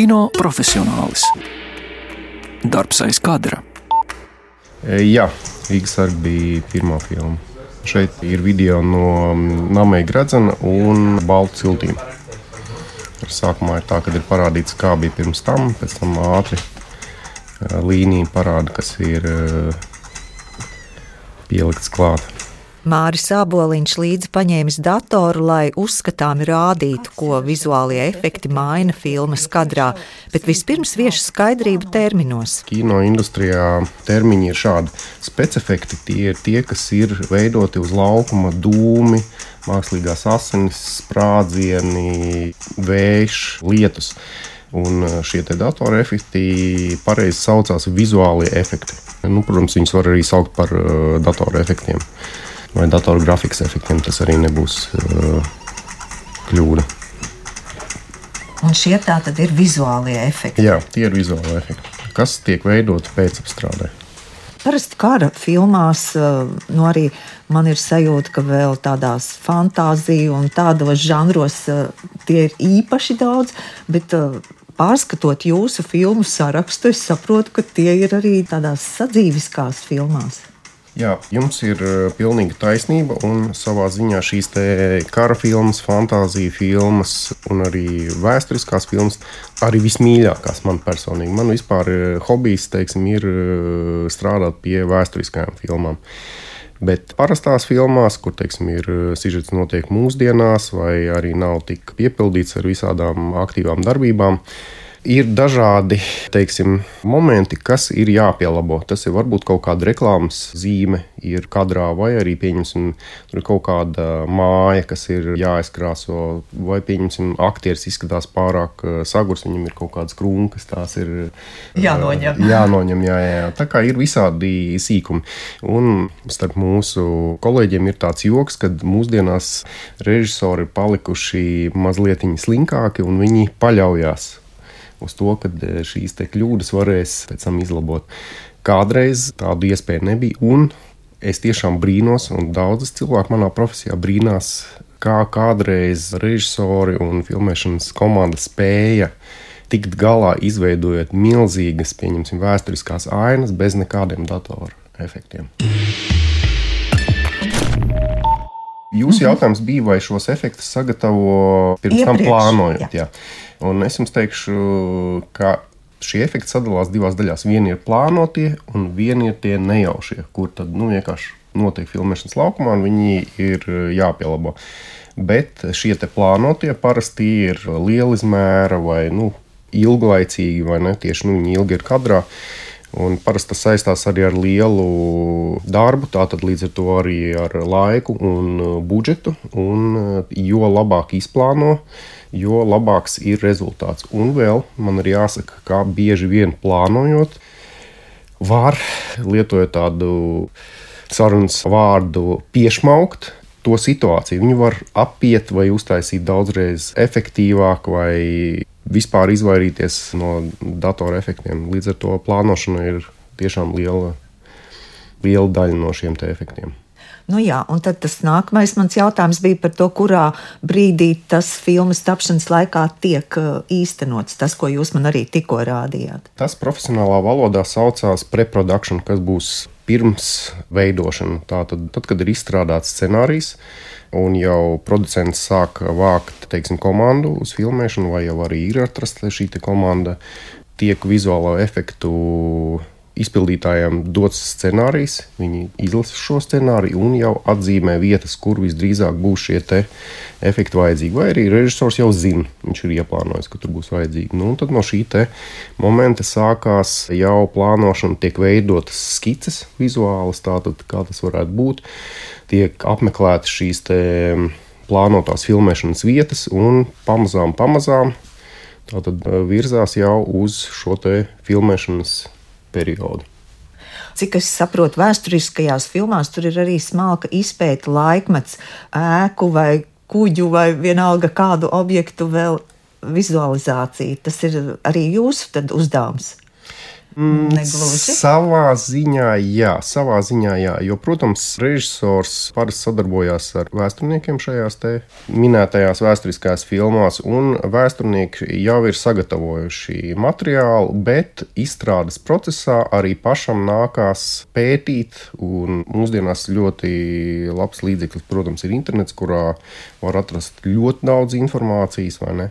Kino profesionālis. Darbs aiz kadra. E, jā, Rīgas sarga bija pirmā filma. Šeit ir video no Namēja Gradzena un Baltu ciltīm. Sākumā ir tā, ka ir parādīts, kā bija pirms tam, pēc tam ātri e, līnija parāda, kas ir e, pielikts klāt. Māris Aboliņš līdzi paņēmis datoru, lai uzskatāmi rādītu, ko vizuālie efekti maina filmas kadrā, bet vispirms viešu skaidrību terminos. Kino industrijā termiņi ir šādi. Specifekti tie ir tie, kas ir veidoti uz laukuma dūmi, mākslīgās asinis, sprādzieni, vējš, lietus. Un šie datora efekti pareizi saucās vizuālie efekti. Nu, protams, viņus var arī saukt par uh, datora efektiem vai datoru grafikas efektiem. Tas arī nebūs uh, kļūda. Un šie tā tad ir vizuālie efekti. Jā, tie ir vizuālie efekti, kas tiek veidoti pēcapstrādē. Parasti kara filmās, uh, nu arī man ir sajūta, ka vēl tādās fantāziju un tādos žanros uh, tie ir īpaši daudz, bet uh, pārskatot jūsu filmu sarakstu, es saprotu, ka tie ir arī tādās sadzīviskās filmās. Jā, jums ir eh, pilnīga taisnība. Un savā ziņā šīs kara filmas, fantāzija filmas un arī vēsturiskās filmas arī vismīļākās man personīgi. Man vispār eh, hobijs teiksim, ir eh, strādāt pie vēsturiskajām filmām. Bet parastās filmās, kur teiksim, ir sižets notiek mūsdienās, vai arī nav tik piepildīts ar visādām aktīvām darbībām, Ir dažādi teiksim, momenti, kas ir jāpielabo. Tas ir varbūt kaut kāda reklāmas zīme, ir kadrā, vai arī pieņemsim, kaut kāda māja, kas ir jāizkrāso, vai pieņemsim, aktieris izskatās pārāk eh, sagurs, viņam ir kaut kādas krunkas, tās ir eh, jānoņem. jānoņem jā, jā. Tā kā ir visādi sīkumi. Un starp mūsu kolēģiem ir tāds joks, ka mūsdienās režisori ir palikuši mazliet slinkāki un viņi paļaujas uz to, ka e, šīs kļūdas varēs pēc tam izlabot. Kādreiz tādu iespēju nebija, un es tiešām brīnos, un daudzas cilvēku manā profesijā brīnās, kā kādreiz režisori un filmēšanas komanda spēja tikt galā, izveidojot milzīgas, pieņemsim, vēsturiskās ainas bez nekādiem datoru efektiem. Jūsu jautājums bija, vai šos efektus sagatavo pirms Iepriekš, tam plānojot? Jā. Jā. Un es jums teikšu, ka šie efekti sadalās divās daļās. Viena ir plānotie, un viena ir tie nejaušie, kur tad nu, vienkārši notiek filmēšanas laukumā, un viņi ir jāpielabo. Bet šie plānotie parasti ir liela izmēra vai nu, ilglaicīgi, vai ne tieši nu, viņi ilgi ir kadrā. Un parasti tas saistās arī ar lielu darbu, tātad līdz ar to arī ar laiku un budžetu. Un jo labāk izplāno, jo labāks ir rezultāts. Un vēl man ir jāsaka, ka bieži vien plānojot, var lietojot tādu sarunas vārdu piešmaukt. To situāciju viņi var apiet vai uztaisīt daudzreiz efektīvāk, vai vispār izvairīties no datora efektiem. Līdz ar to plānošana ir tiešām liela, liela daļa no šiem efektiem. Nu jā, un tad tas nākamais mans jautājums bija par to, kurā brīdī tas filmas tapšanas laikā tiek uh, īstenots, tas, ko jūs man arī tikko rādījāt. Tas profesionālā valodā saucās preprodukcija, kas būs pirms veidošana. Tātad, tad, kad ir izstrādāts scenārijs, un jau producents sāk vākt teiksim, komandu uz filmēšanu, vai jau arī ir atrasta šī komanda, tiek vizuālo efektu izpildītājiem dots scenārijs, viņi izlasa šo scenāriju un jau atzīmē vietas, kur visdrīzāk būs šie efekti vajadzīgi. Vai arī režisors jau zina, viņš ir ieplānojis, ka tur būs vajadzīgi. Nu, tad no šī momenta sākās jau plānošana, tiek veidotas skices vizuālas, tātad kā tas varētu būt. Tiek apmeklētas šīs plānotās filmēšanas vietas un pamazām, pamazām. Tātad virzās jau uz šo filmēšanas periodu. Cik es saprotu, vēsturiskajās filmās tur ir arī smalka izpēta laikmets, ēku vai kuģu vai vienalga kādu objektu vēl vizualizācija. Tas ir arī jūsu uzdevums. Mm, Negluži. Savā ziņā, jā, savā ziņā, jā. Jo, protams, režisors parasti sadarbojās ar vēsturniekiem šajās minētajās vēsturiskajās filmās, un vēsturnieki jau ir sagatavojuši materiālu, bet izstrādes procesā arī pašam nākās pētīt. Mūsdienās ļoti labs līdzeklis, protams, ir internets, kurā var atrast ļoti daudz informācijas, vai ne?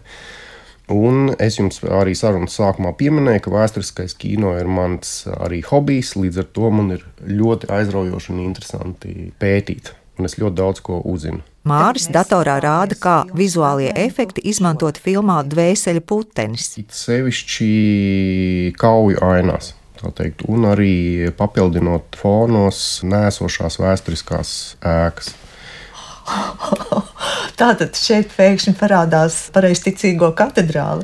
Un es jums arī sarunas sākumā pieminēju, ka vēsturiskais kino ir mans arī hobijs. Līdz ar to man ir ļoti aizraujoši un interesanti pētīt. Un es ļoti daudz ko uzzinu. Māris datorā rāda, kā vizuālie efekti izmantot filmā Dvēseli putenis. It sevišķi kauju ainās. Teikt, un arī papildinot fonos nēsošās vēsturiskās ēkas. Tātad šeit pēkšņi parādās pareizticīgo katedrāli.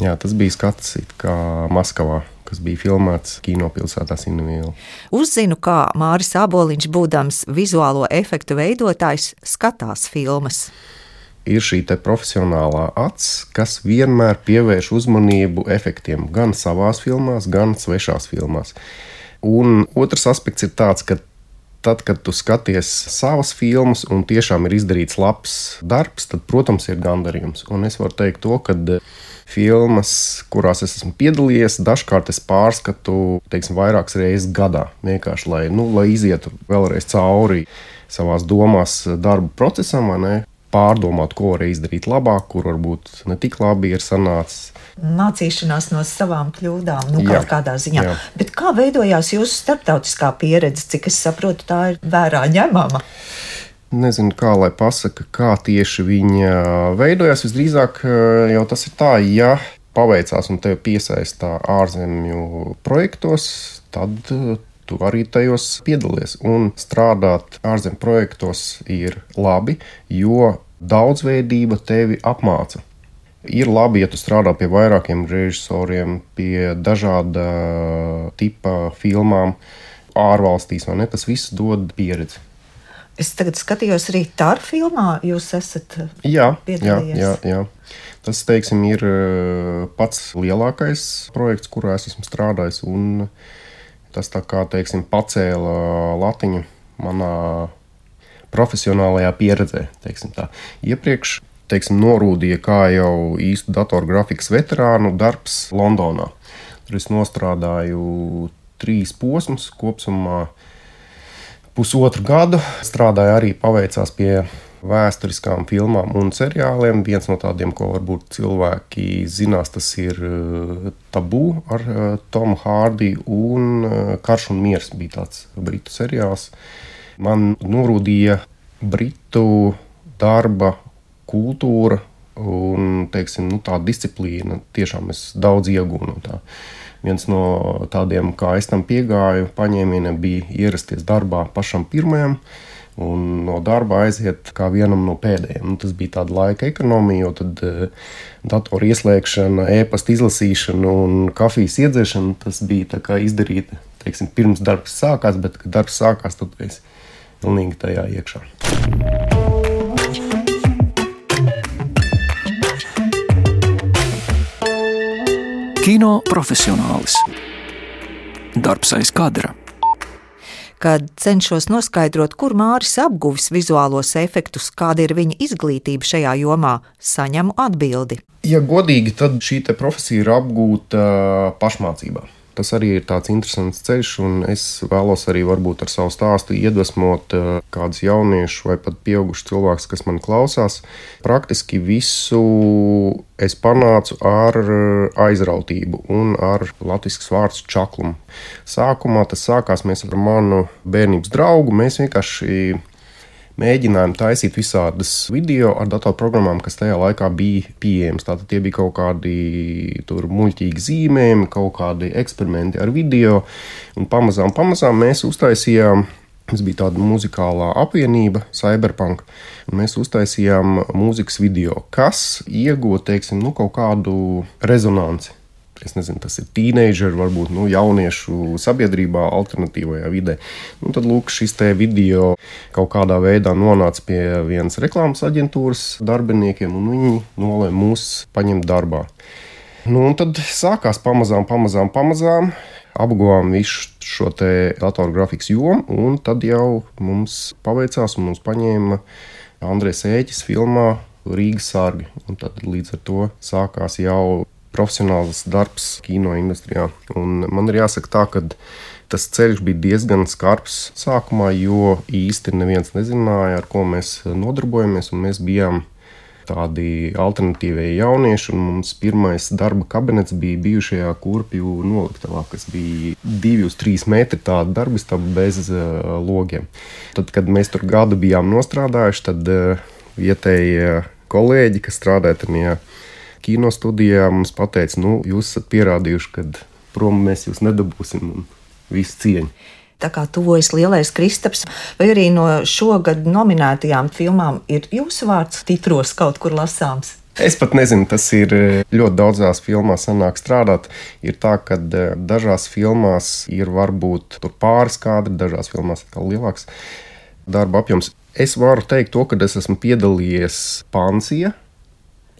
Jā, tas bija skats kā Maskavā kas bija filmēts kinopilsētā Sinavīlā. Uzzinu, kā Māris Aboliņš, būdams vizuālo efektu veidotājs, skatās filmas. Ir šī profesionālā acs, kas vienmēr pievērš uzmanību efektiem gan savās filmās, gan svešās filmās. Un otrs aspekts ir tāds, ka tad, kad tu skaties savas filmas un tiešām ir izdarīts labs darbs, tad, protams, ir gandarījums. Un es varu teikt to, ka eh, filmas, kurās es esmu piedalījies, dažkārt es pārskatu teiksim, vairākas reizes gadā. Vienkārši lai, nu, lai izietu vēlreiz cauri savā domās darba procesam, pārdomāt, ko var izdarīt labāk, kur varbūt ne tik labi ir sanācis mācīšanās no savām kļūdām, nu, kaut kādā ziņā. Jā. Bet kā veidojās jūsu starptautiskā pieredze, cik es saprotu, tā ir vērā ņemama? Nezinu, kā lai pasaka, kā tieši viņa veidojās. Visdrīzāk eh, jau tas ir tā, ja paveicās un tevi piesaistā ārzemju projektos, tad eh, tu arī tajos piedalies. Un strādāt ārzemju projektos ir labi, jo daudzveidība tevi apmāca. Ir labi, ja tu strādā pie vairākiem režisoriem, pie dažāda tipa filmām, ārvalstīs, ne? Tas viss dod pieredzi. Es tagad skatījos arī tādu filmā, jūs esat jā, piedalījies. Jā, jā, jā. Tas, teiksim, ir eh, pats lielākais projekts, kurā es esmu strādājis. Tas tā kā teiksim, pacēla latiņu manā profesionālajā pieredzē. Iepriekš teiksim, norūdīja kā jau īstu datorgrafikas veterānu darbs Londonā. Tur es nostrādāju trīs posmus kopumā. Pusotru gadu strādāju arī paveicās pie vēsturiskām filmām un seriāliem. Viens no tādiem, ko varbūt cilvēki zinās, tas ir eh, Tabū ar eh, Tomu Hārdiju un eh, Karš un Miers bija tāds britu seriāls. Man norūdīja britu darba kultūra un teiksim, nu, tā disciplīna. Tiešām es daudz iegūnu no tā. Viens no tādiem, kā es tam piegāju, paņēmieniem bija ierasties darbā pašam pirmajam. Un no darba aiziet kā vienam no pēdējiem. Nu, tas bija tāds laika ekonomija, jo tad uh, datoru ieslēgšana, e-pasta izlasīšana un kafijas iedzēšana tas bija izdarīta teiksim, pirms darbs sākās, bet kad darbs sākās, tad es pilnīgi tajā iekšā. Kino profesionālis. Darbs aiz kadra. Kad cenšos noskaidrot, kur Māris apguvis vizuālos efektus, kāda ir viņa izglītība šajā jomā, saņemu atbildi. Ja godīgi, tad šī profesija ir apgūta pašmācībā. Tas arī ir tāds interesants ceļš, un es vēlos arī varbūt ar savu stāstu iedvesmot eh, kādus jauniešus vai pat pieaugušus cilvēkus, kas man klausās. Praktiski visu es panācu ar eh, aizrautību un ar latviešu vārdu čaklumu. Sākumā tas sākās ar manu bērnības draugu. Mēs vienkārši mēģinājām taisīt visādas video ar datorprogrammām, kas tajā laikā bija pieejamas. Tātad tie bija kaut kādi muļķīgi zīmējumi, kaut kādi eksperimenti ar video. Un pamazām, pamazām mēs uztaisījām. Mums bija tāda muzikālā apvienība, Cyberpunk. Mēs uztaisījām mūzikas video, kas iegūta nu, kaut kādu rezonanci es nezinu, tas ir teenageru, varbūt nu, jauniešu sabiedrībā, alternatīvajā vidē. Nu, tad lūk, šis te video kaut kādā veidā nonāca pie vienas reklāmas aģentūras darbiniekiem, un viņi nolēma mūs paņemt darbā. Nu, un tad sākās pamazām, pamazām, pamazām. apguvām visu šo datorgrafikas jomu, un tad jau mums paveicās, un mums paņēma Andrēs Ēķis filmā Rīgas sārgi. Un tad līdz ar to sākās jau profesionāls darbs kino industrijā. Un man ir jāsaka tā, ka tas ceļš bija diezgan skarbs sākumā, jo īsti neviens nezināja, ar ko mēs nodarbojamies. Mēs bijām tādi alternatīvie jaunieši. Mums pirmais darba kabinets bija bijušajā kurpju noliktavā, kas bija divi uz trīs metri tāda darbistaba bez uh, logiem. Tad, kad mēs tur gadu bijām nostrādājuši, tad uh, vietējie kolēģi, kas strādāja tajā kino studijā, mums teica, nu, jūs esat pierādījuši, ka prom mēs jūs nedabūsim un visu cieņu tā kā tuvojas lielais Kristaps, vai arī no šogad nominētajām filmām ir jūsu vārds titros kaut kur lasāms? Es pat nezinu, tas ir eh, ļoti daudzās filmās, sanāk strādāt. Ir tā, ka eh, dažās filmās ir varbūt pāris kadri, dažās filmās atkal lielāks darba apjoms. Es varu teikt, to, ka es esmu piedalījies Pansija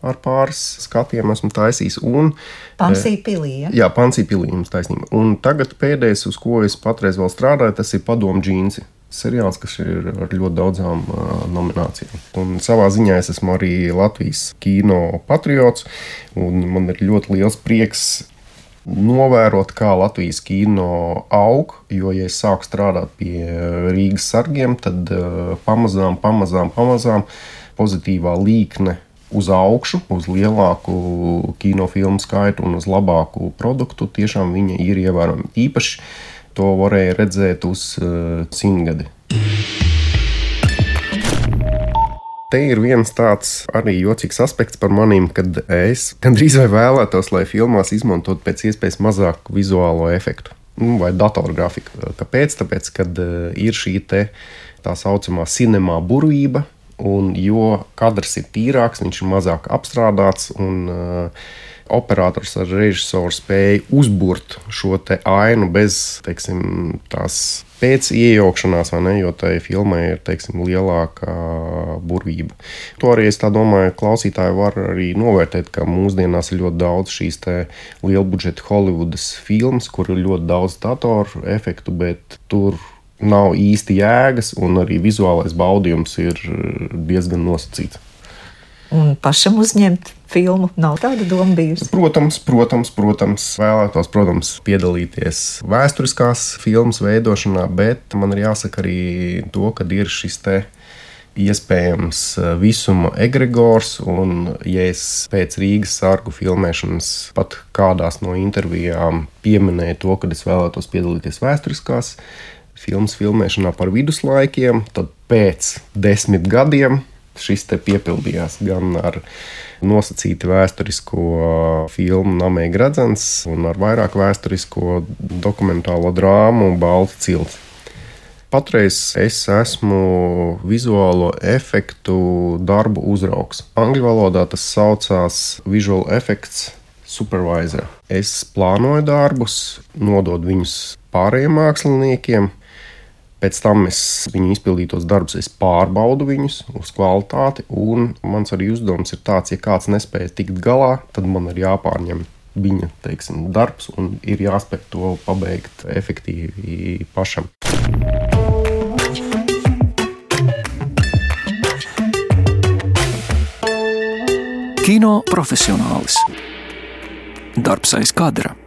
ar pāris skatiem esmu taisījis. Un, Pansija pilī. Ja? Jā, Pansija pilī jums taisnība. Un tagad pēdējais, uz ko es patreiz vēl strādāju, tas ir padomu džīnsi. Seriāls, kas ir ar ļoti daudzām uh, nominācijām. Un savā ziņā es esmu arī Latvijas kino patriots. Man ir ļoti liels prieks novērot, kā Latvijas kino aug. Jo, ja es sāku strādāt pie Rīgas sargiem, tad uh, pamazām, pamazām, pamazām pozitīvā līkne uz augšu, uz lielāku kinofilmu skaitu un uz labāku produktu, tiešām viņa ir ievērojama. Īpaši to varēja redzēt uz uh, simtgadi. Te ir viens tāds arī jocīgs aspekts par maniem, kad es gandrīz vai vēlētos, lai filmās izmantotu pēc iespējas mazāku vizuālo efektu nu, vai datorgrafiku. Kāpēc? Tāpēc, kad uh, ir šī tā saucamā cinemā burvība, Un jo kadrs ir tīrāks, viņš ir mazāk apstrādāts. Un, uh, operators ar režisoru spēja uzbūrt šo ainu bez teiksim, tās pēc iejaukšanās, ne, jo tai filmai ir teiksim, lielāka burvība. To arī es domāju, klausītāji var arī novērtēt, ka mūsdienās ir ļoti daudz šīs lielbudžeta Holivudas filmas, kur ir ļoti daudz datoru efektu, bet tur nav īsti jēgas, un arī vizuālais baudījums ir eh, diezgan nosacīts. Un pašam uzņemt filmu nav tāda doma bijusi. Protams, protams, protams vēlētos, protams, piedalīties vēsturiskās filmas veidošanā, bet man ir jāsaka arī to, ka ir šis te iespējams eh, visuma egregors. Un, ja es pēc Rīgas sargu filmēšanas pat kādās no intervijām pieminēju to, ka es vēlētos piedalīties vēsturiskās filmas filmēšanā par viduslaikiem, tad pēc desmit gadiem šis te piepildījās gan ar nosacīti vēsturisko filmu Namē Gradzens un ar vairāk vēsturisko dokumentālo drāmu Balta cilts. Patreiz es esmu vizuālo efektu darbu uzraugs. Angļu valodā tas saucās Visual Effects Supervisor. Es plānoju darbus, nododu viņus pārējiem māksliniekiem, Pēc tam es viņu izpildītos darbus, es pārbaudu viņus uz kvalitāti. Un mans arī uzdevums ir tāds, ja kāds nespēja tikt galā, tad man ir jāpārņem viņa teiksim, darbs un ir jāspēj to pabeigt efektīvi pašam. Kino profesionālis. Darbs aiz kadra.